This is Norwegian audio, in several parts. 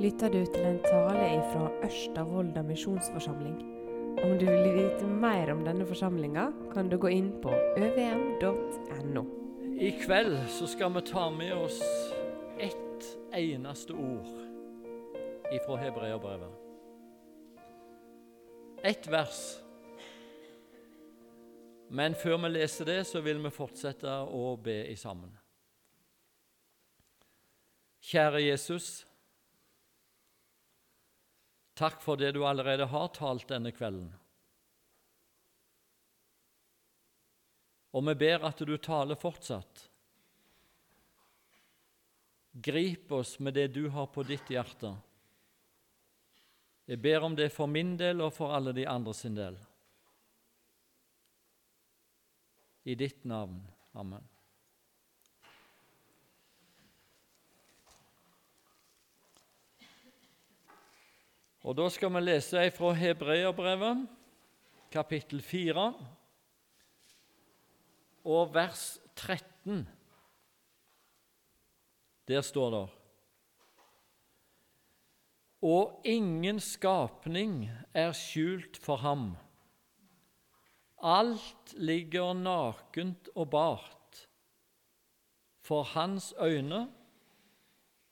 lytter du til en tale fra Ørsta misjonsforsamling. Om du vil vite mer om denne forsamlinga, kan du gå inn på øvm.no. I kveld så skal vi ta med oss ett eneste ord ifra hebreerbrevet. Ett vers. Men før vi leser det, så vil vi fortsette å be i sammen. Kjære Jesus. Takk for det du allerede har talt denne kvelden. Og vi ber at du taler fortsatt. Grip oss med det du har på ditt hjerte. Jeg ber om det for min del og for alle de andre sin del. I ditt navn. Amen. Og Da skal vi lese fra Hebreerbrevet, kapittel 4, og vers 13. Der står det Og ingen skapning er skjult for ham. Alt ligger nakent og bart for hans øyne,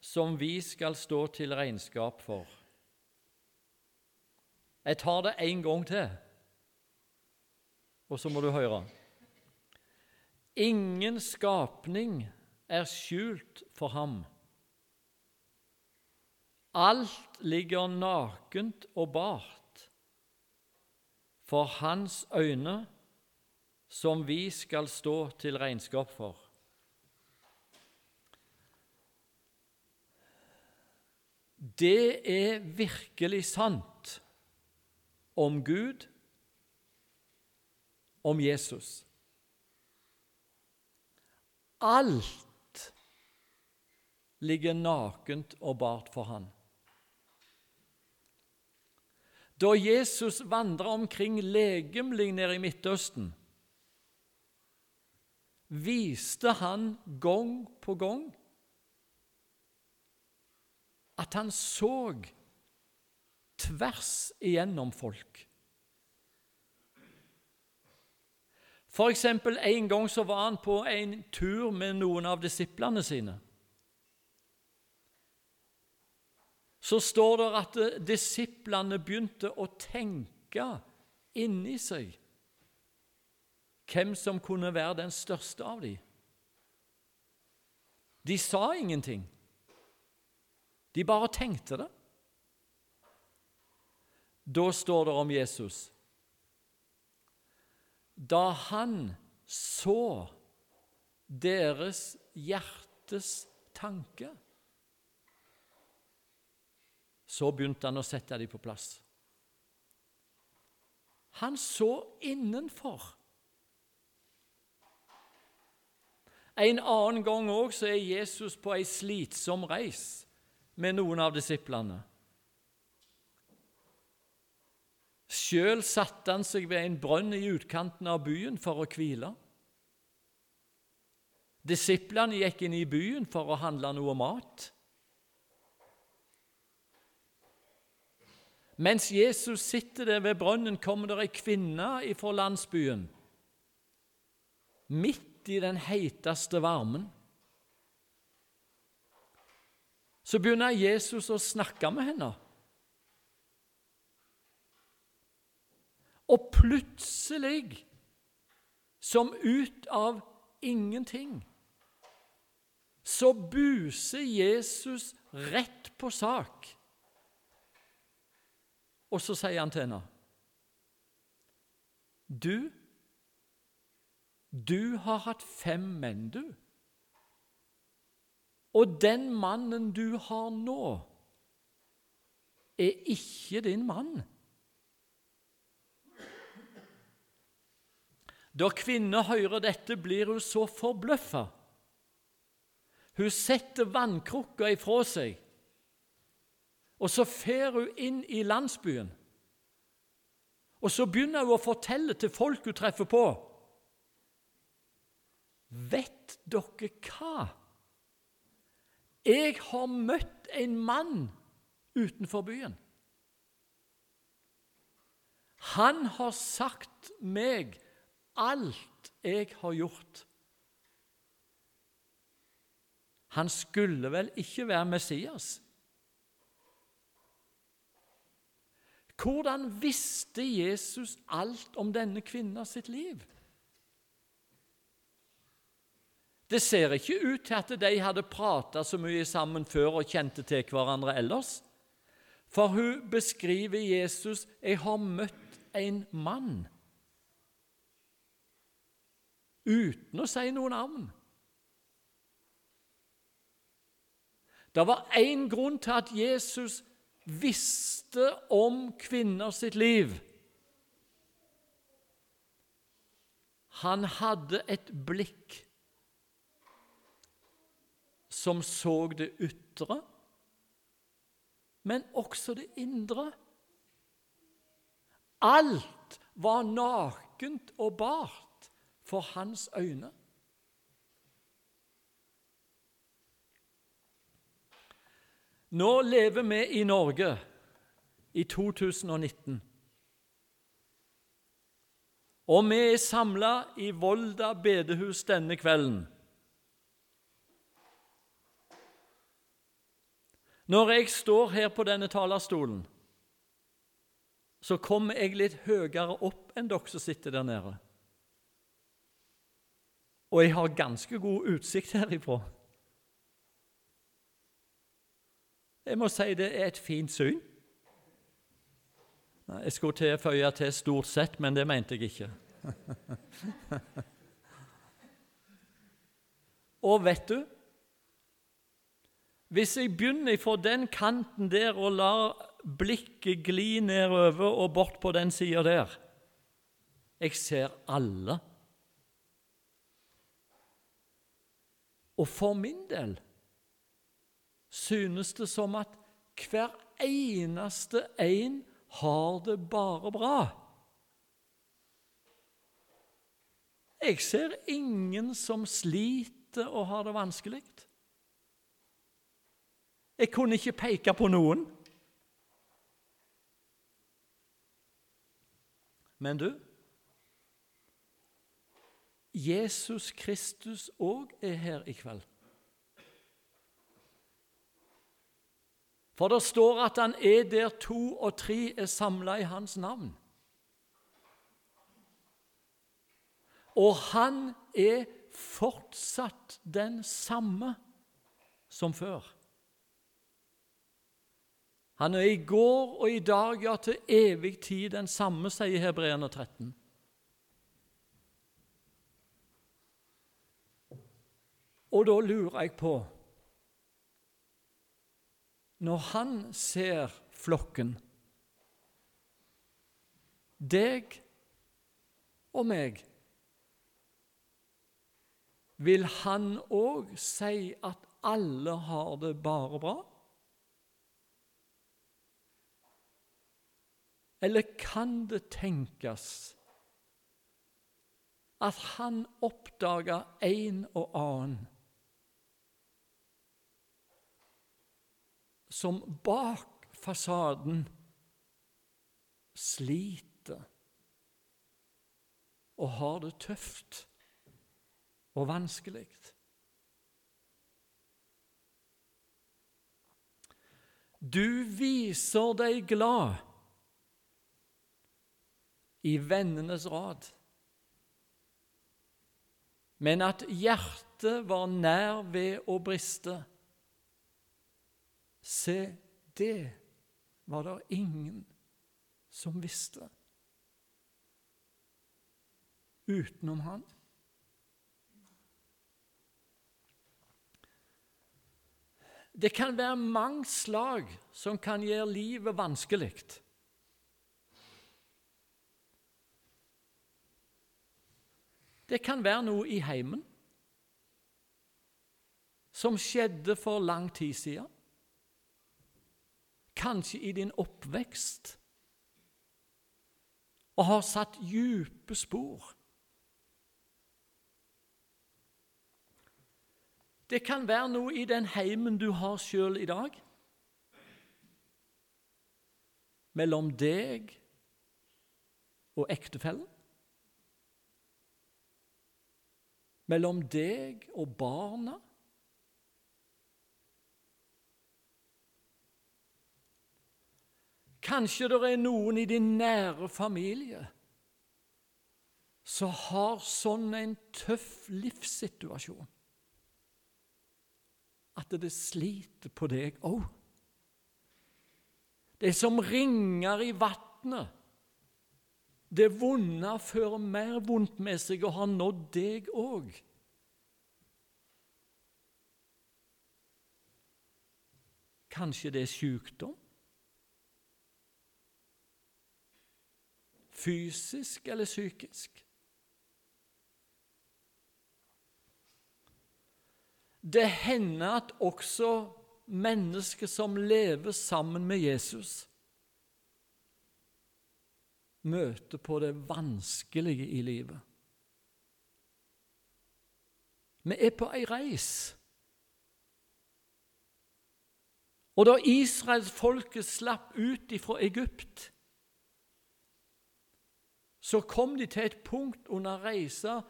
som vi skal stå til regnskap for. Jeg tar det en gang til, og så må du høre. Ingen skapning er skjult for ham. Alt ligger nakent og bart for hans øyne, som vi skal stå til regnskap for. Det er virkelig sant om Gud, om Jesus. Alt ligger nakent og bart for han. Da Jesus vandra omkring legemlig nede i Midtøsten, viste han gang på gang at han så tvers igjennom folk. For eksempel En gang så var han på en tur med noen av disiplene sine. Så står det at disiplene begynte å tenke inni seg hvem som kunne være den største av dem. De sa ingenting. De bare tenkte det. Da står det om Jesus. Da han så deres hjertes tanke, så begynte han å sette dem på plass. Han så innenfor. En annen gang òg er Jesus på ei slitsom reis med noen av disiplene. Sjøl satte han seg ved en brønn i utkanten av byen for å hvile. Disiplene gikk inn i byen for å handle noe mat. Mens Jesus sitter der ved brønnen, kommer det ei kvinne fra landsbyen. Midt i den heiteste varmen. Så begynner Jesus å snakke med henne. Og plutselig, som ut av ingenting, så buser Jesus rett på sak. Og så sier han til henne Du, du har hatt fem menn, du. Og den mannen du har nå, er ikke din mann. Da kvinner hører dette, blir hun så forbløffa. Hun setter vannkrukka ifra seg, og så fer hun inn i landsbyen. Og så begynner hun å fortelle til folk hun treffer på. Vet dere hva? Jeg har møtt en mann utenfor byen. Han har sagt meg alt jeg har gjort. Han skulle vel ikke være Messias? Hvordan visste Jesus alt om denne kvinna sitt liv? Det ser ikke ut til at de hadde prata så mye sammen før og kjente til hverandre ellers. For hun beskriver Jesus 'Jeg har møtt en mann', uten å si noe navn. Det var én grunn til at Jesus visste om kvinner sitt liv. Han hadde et blikk som så det ytre, men også det indre. Alt var nakent og bart for hans øyne. Nå lever vi i Norge i 2019. Og vi er samla i Volda bedehus denne kvelden. Når jeg står her på denne talerstolen, så kommer jeg litt høyere opp enn dere som sitter der nede. Og jeg har ganske god utsikt herifra. Jeg må si det er et fint syn. Jeg skulle tilføye til 'stort sett', men det mente jeg ikke. og vet du Hvis jeg begynner fra den kanten der og lar blikket gli nedover og bort på den sida der Jeg ser alle. Og for min del synes det som at hver eneste en har det bare bra. Jeg ser ingen som sliter og har det vanskelig. Jeg kunne ikke peke på noen. Men du Jesus Kristus òg er her i kveld. For det står at han er der to og tre er samla i hans navn. Og han er fortsatt den samme som før. Han er i går og i dag, ja, til evig tid den samme, sier Hebreerne 13. Og da lurer jeg på når han ser flokken, deg og meg, vil han òg si at alle har det bare bra? Eller kan det tenkes at han oppdager en og annen som bak fasaden sliter og har det tøft og vanskelig. Du viser deg glad i vennenes rad, men at hjertet var nær ved å briste Se, det var det ingen som visste utenom han. Det kan være mange slag som kan gjøre livet vanskelig. Det kan være noe i heimen som skjedde for lang tid siden kanskje i din oppvekst, og har satt dype spor. Det kan være noe i den heimen du har sjøl i dag. mellom deg og ektefellen? Mellom deg og barna? Kanskje det er noen i din nære familie som har sånn en tøff livssituasjon at det sliter på deg òg. Det er som ringer i vannet. Det vonde fører mer vondt med seg og har nådd deg òg. Kanskje det er sykdom? Fysisk eller psykisk? Det hender at også mennesker som lever sammen med Jesus, møter på det vanskelige i livet. Vi er på ei reis. Og da israelsfolket slapp ut ifra Egypt, så kom de til et punkt under reisa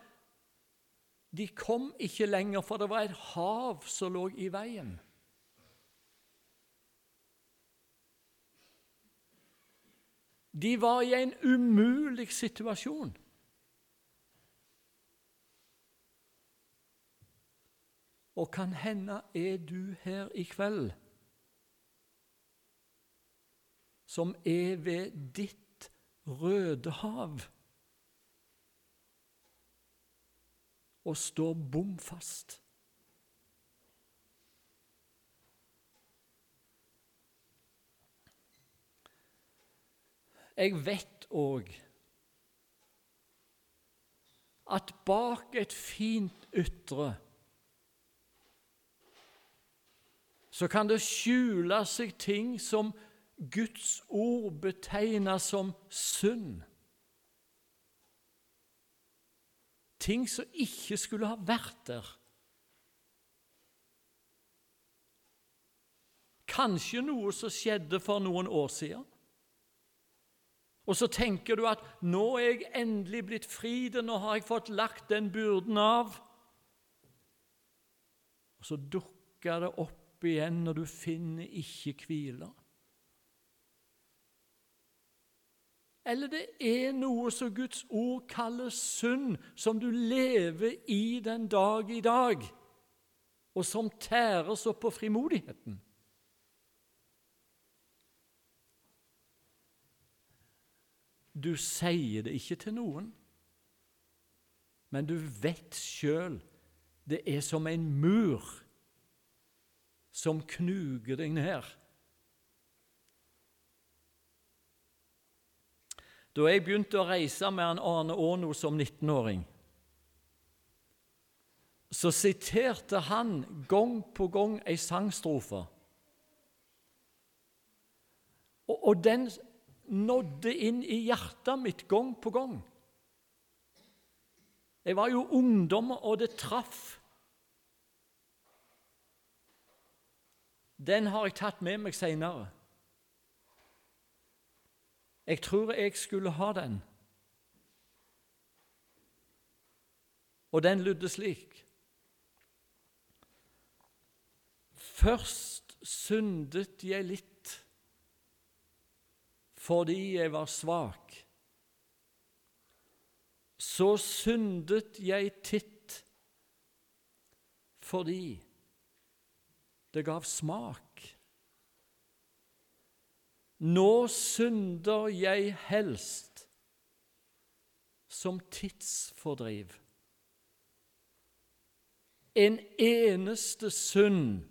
De kom ikke lenger, for det var et hav som lå i veien. De var i en umulig situasjon. Og kan hende er du her i kveld som er ved ditt røde hav og står bom fast. Jeg vet òg at bak et fint ytre så kan det skjule seg ting som Guds ord betegna som synd. Ting som ikke skulle ha vært der. Kanskje noe som skjedde for noen år siden. Og så tenker du at 'nå er jeg endelig blitt fri, nå har jeg fått lagt den byrden av'. Og så dukker det opp igjen når du finner ikke hvile. Eller det er noe som Guds ord kaller synd, som du lever i den dag i dag, og som tæres opp på frimodigheten. Du sier det ikke til noen, men du vet sjøl det er som en mur som knuger deg ned. Da jeg begynte å reise med Arne Aano som 19-åring, så siterte han gang på gang ei sangstrofe. Og, og den nådde inn i hjertet mitt gang på gang. Jeg var jo ungdom, og det traff. Den har jeg tatt med meg seinere. Jeg tror jeg skulle ha den. Og den lydde slik Først syndet jeg litt fordi jeg var svak. Så syndet jeg titt fordi det gav smak. Nå synder jeg helst som tidsfordriv. En eneste synd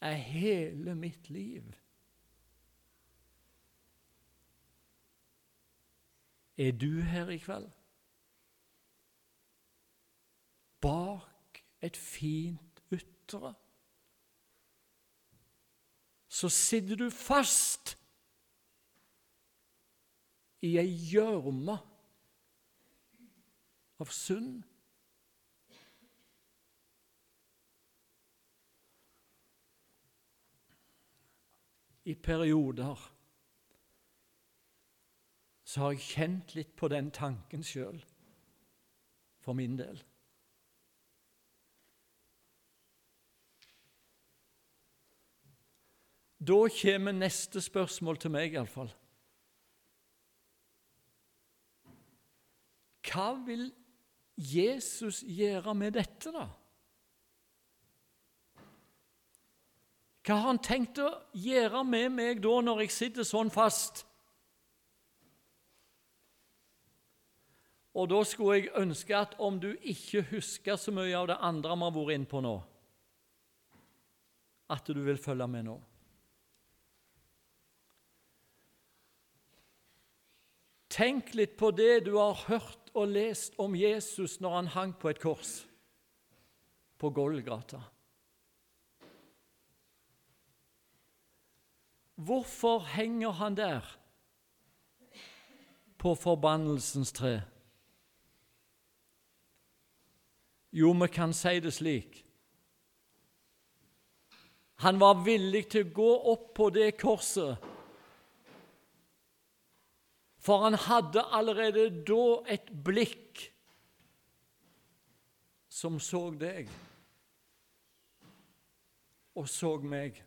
er hele mitt liv. Er du her i kveld? Bak et fint ytre så sitter du fast i ei gjørme av synd. i perioder så har jeg kjent litt på den tanken sjøl, for min del. Da kommer neste spørsmål til meg, iallfall. Hva vil Jesus gjøre med dette, da? Hva har han tenkt å gjøre med meg da, når jeg sitter sånn fast? Og da skulle jeg ønske at om du ikke husker så mye av det andre vi har vært inne på nå, at du vil følge med nå. Tenk litt på det du har hørt og lest om Jesus når han hang på et kors på Golgata. Hvorfor henger han der på forbannelsens tre? Jo, vi kan si det slik. Han var villig til å gå opp på det korset, for han hadde allerede da et blikk som så deg og så meg.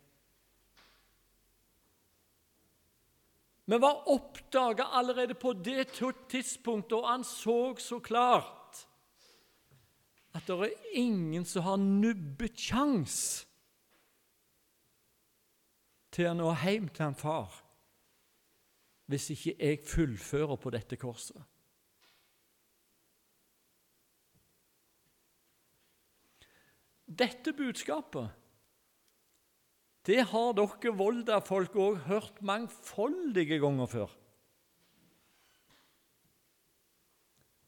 Vi var oppdaga allerede på det tidspunktet, og han så så klart at det er ingen som har nubbekjangs til å nå hjem til en far hvis ikke jeg fullfører på dette korset. Dette budskapet det har dere Volda-folk òg hørt mangfoldige ganger før.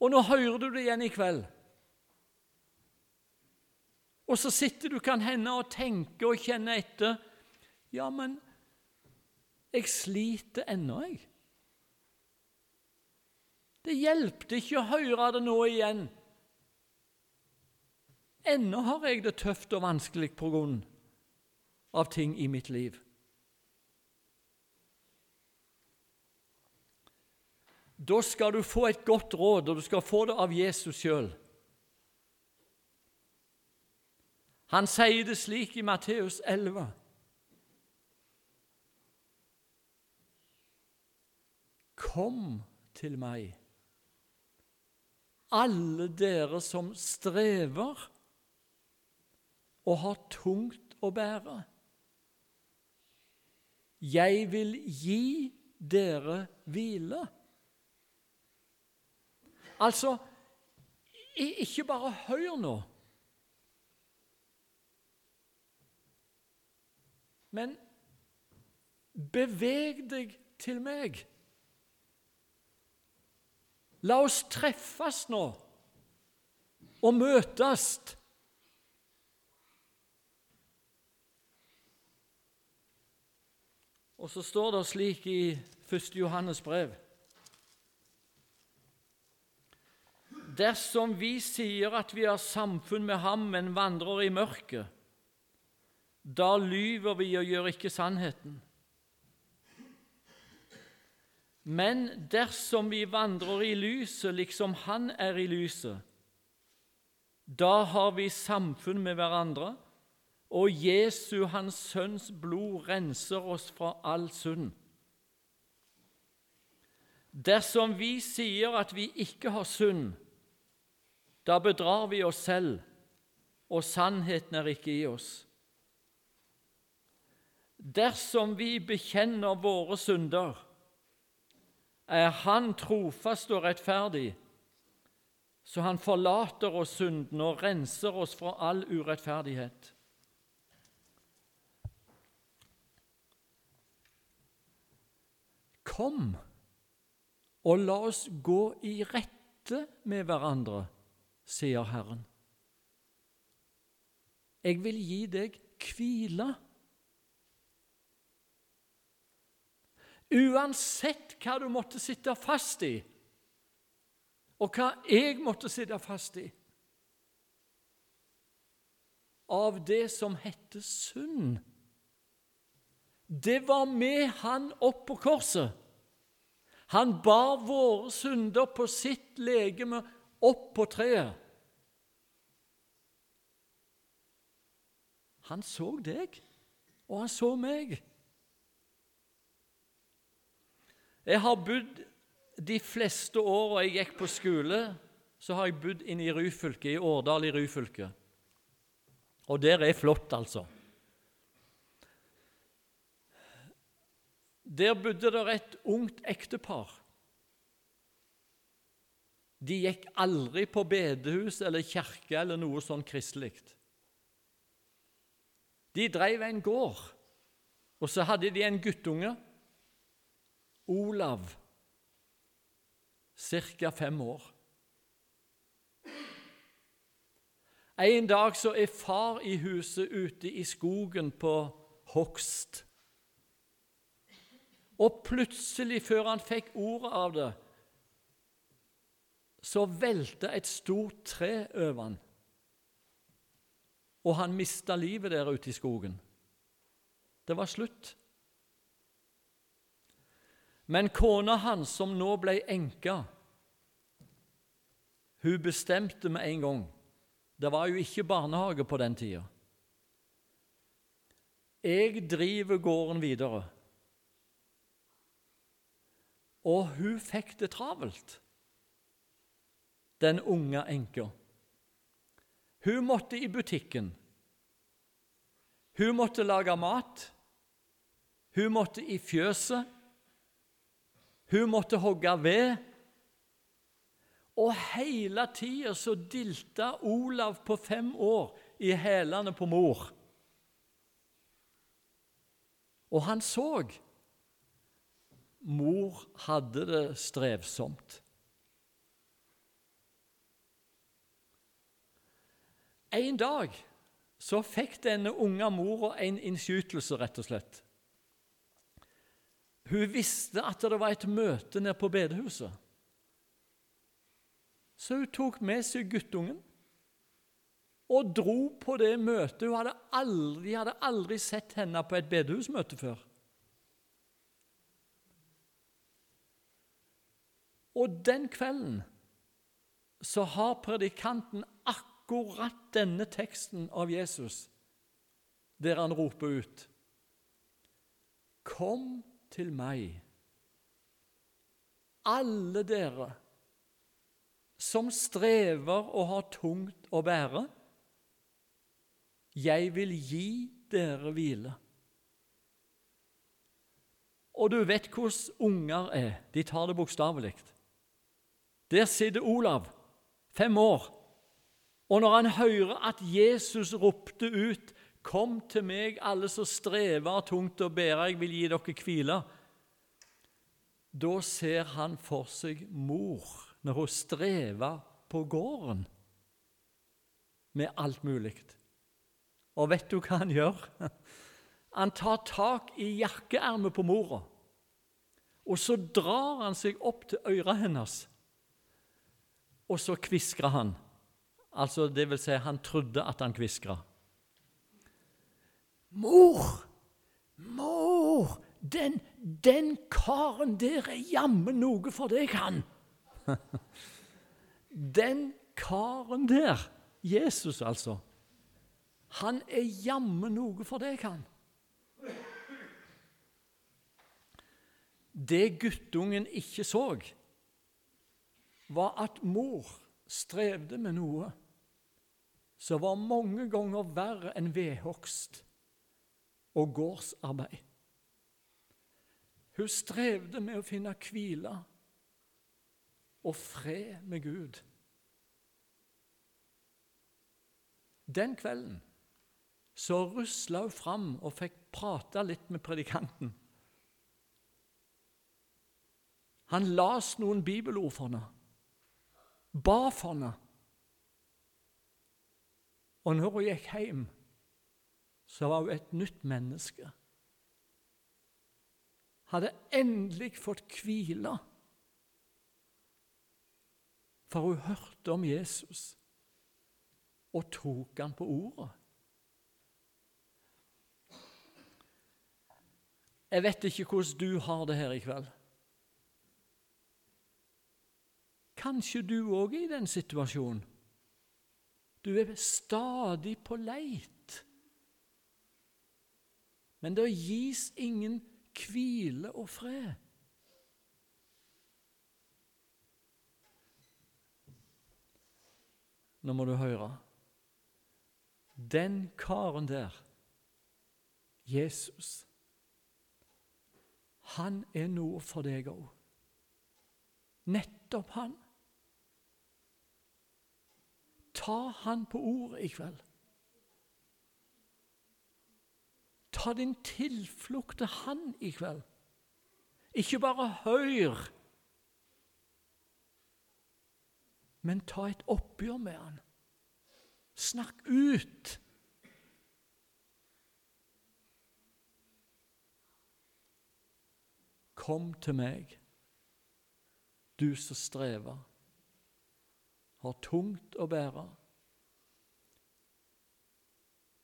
Og nå hører du det igjen i kveld. Og så sitter du kan hende og tenker og kjenner etter. Ja, men jeg sliter ennå, jeg. Det hjelpte ikke å høre det nå igjen. Ennå har jeg det tøft og vanskelig på grunn av ting i mitt liv. Da skal du få et godt råd, og du skal få det av Jesus sjøl. Han sier det slik i Matteus 11. Kom til meg, alle dere som strever og har tungt å bære. Jeg vil gi dere hvile. Altså, ikke bare hør nå. Men beveg deg til meg. La oss treffes nå og møtes. Og så står det slik i 1. Johannes brev Dersom vi sier at vi har samfunn med ham, men vandrer i mørket, da lyver vi og gjør ikke sannheten. Men dersom vi vandrer i lyset liksom Han er i lyset, da har vi samfunn med hverandre, og Jesu, Hans Sønns blod, renser oss fra all synd. Dersom vi sier at vi ikke har synd, da bedrar vi oss selv, og sannheten er ikke i oss. Dersom vi bekjenner våre synder, er Han trofast og rettferdig, så Han forlater oss syndene og renser oss fra all urettferdighet. Kom og la oss gå i rette med hverandre, sier Herren. Jeg vil gi deg hvile. Uansett hva du måtte sitte fast i, og hva jeg måtte sitte fast i av det som heter synd. det var med han opp på korset. Han bar våre synder på sitt legeme opp på treet. Han så deg, og han så meg. Jeg har bodd de fleste åra jeg gikk på skole, så har jeg bodd inne i Ryfylke, i Årdal i Ryfylke. Og der er flott, altså. Der bodde det et ungt ektepar. De gikk aldri på bedehus eller kirke eller noe sånn kristelig. De drev en gård, og så hadde de en guttunge, Olav, ca. fem år. En dag så er far i huset ute i skogen på hogst. Og plutselig, før han fikk ordet av det, så velta et stort tre over han. Og han mista livet der ute i skogen. Det var slutt. Men kona hans, som nå ble enke, hun bestemte med en gang Det var jo ikke barnehage på den tida. Jeg driver gården videre. Og hun fikk det travelt, den unge enka. Hun måtte i butikken. Hun måtte lage mat. Hun måtte i fjøset. Hun måtte hogge ved. Og hele tida så dilta Olav på fem år i hælene på mor. Og han så mor hadde det strevsomt. En dag så fikk denne unge mora en innskytelse, rett og slett. Hun visste at det var et møte nede på bedehuset. Så hun tok med seg guttungen og dro på det møtet. Hun hadde aldri, hadde aldri sett henne på et bedehusmøte før. Og den kvelden så har predikanten akkurat denne teksten av Jesus, der han roper ut Kom til meg, alle dere som strever og har tungt å bære. Jeg vil gi dere hvile. Og du vet hvordan unger er. De tar det bokstavelig. Der sitter Olav, fem år, og når han hører at Jesus ropte ut 'Kom til meg, alle som strever tungt å bære, jeg vil gi dere hvile', da ser han for seg mor når hun strever på gården med alt mulig. Og vet du hva han gjør? Han tar tak i jakkeermet på mora, og så drar han seg opp til øret hennes og så kviskrer han. Altså, det vil si, han trodde at han kviskra. Mor! Mor! Den, den karen der er jammen noe for deg, han! den karen der, Jesus altså, han er jammen noe for deg, han. Det guttungen ikke så, var at mor strevde med noe som var mange ganger verre enn vedhogst og gårdsarbeid. Hun strevde med å finne hvile og fred med Gud. Den kvelden så rusla hun fram og fikk prate litt med predikanten. Han las noen bibelord for henne ba for henne. Og når hun gikk hjem, så var hun et nytt menneske. Hadde endelig fått hvile. For hun hørte om Jesus og tok han på ordet. Jeg vet ikke hvordan du har det her i kveld. Kanskje du òg er i den situasjonen. Du er stadig på leit. Men det gis ingen hvile og fred. Nå må du høre. Den karen der, Jesus, han er noe for deg òg. Nettopp han. Ta han på ordet i kveld. Ta din tilflukt til han i kveld. Ikke bare hør, men ta et oppgjør med han. Snakk ut. Kom til meg, du som strever, har tungt å bære.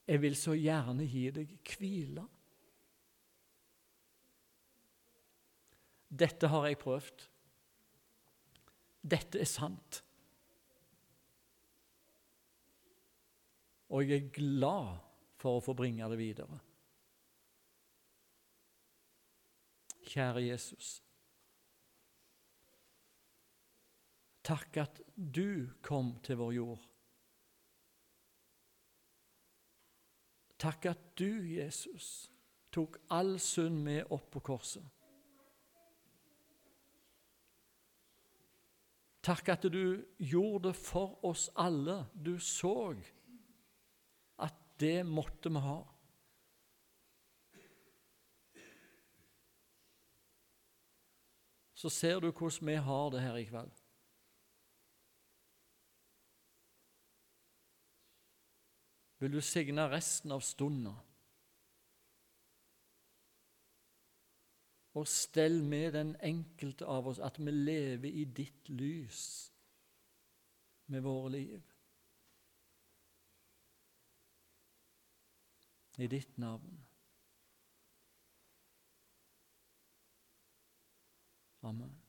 Jeg vil så gjerne gi deg hvile. Dette har jeg prøvd. Dette er sant. Og jeg er glad for å få bringe det videre. Kjære Jesus. Takk at du kom til vår jord. Takk at du, Jesus, tok all synd med opp på korset. Takk at du gjorde det for oss alle. Du så at det måtte vi ha. så ser du hvordan vi har det her i kveld. Vil du signe resten av stunda? Og stell med den enkelte av oss at vi lever i ditt lys med våre liv. I ditt navn. Amen.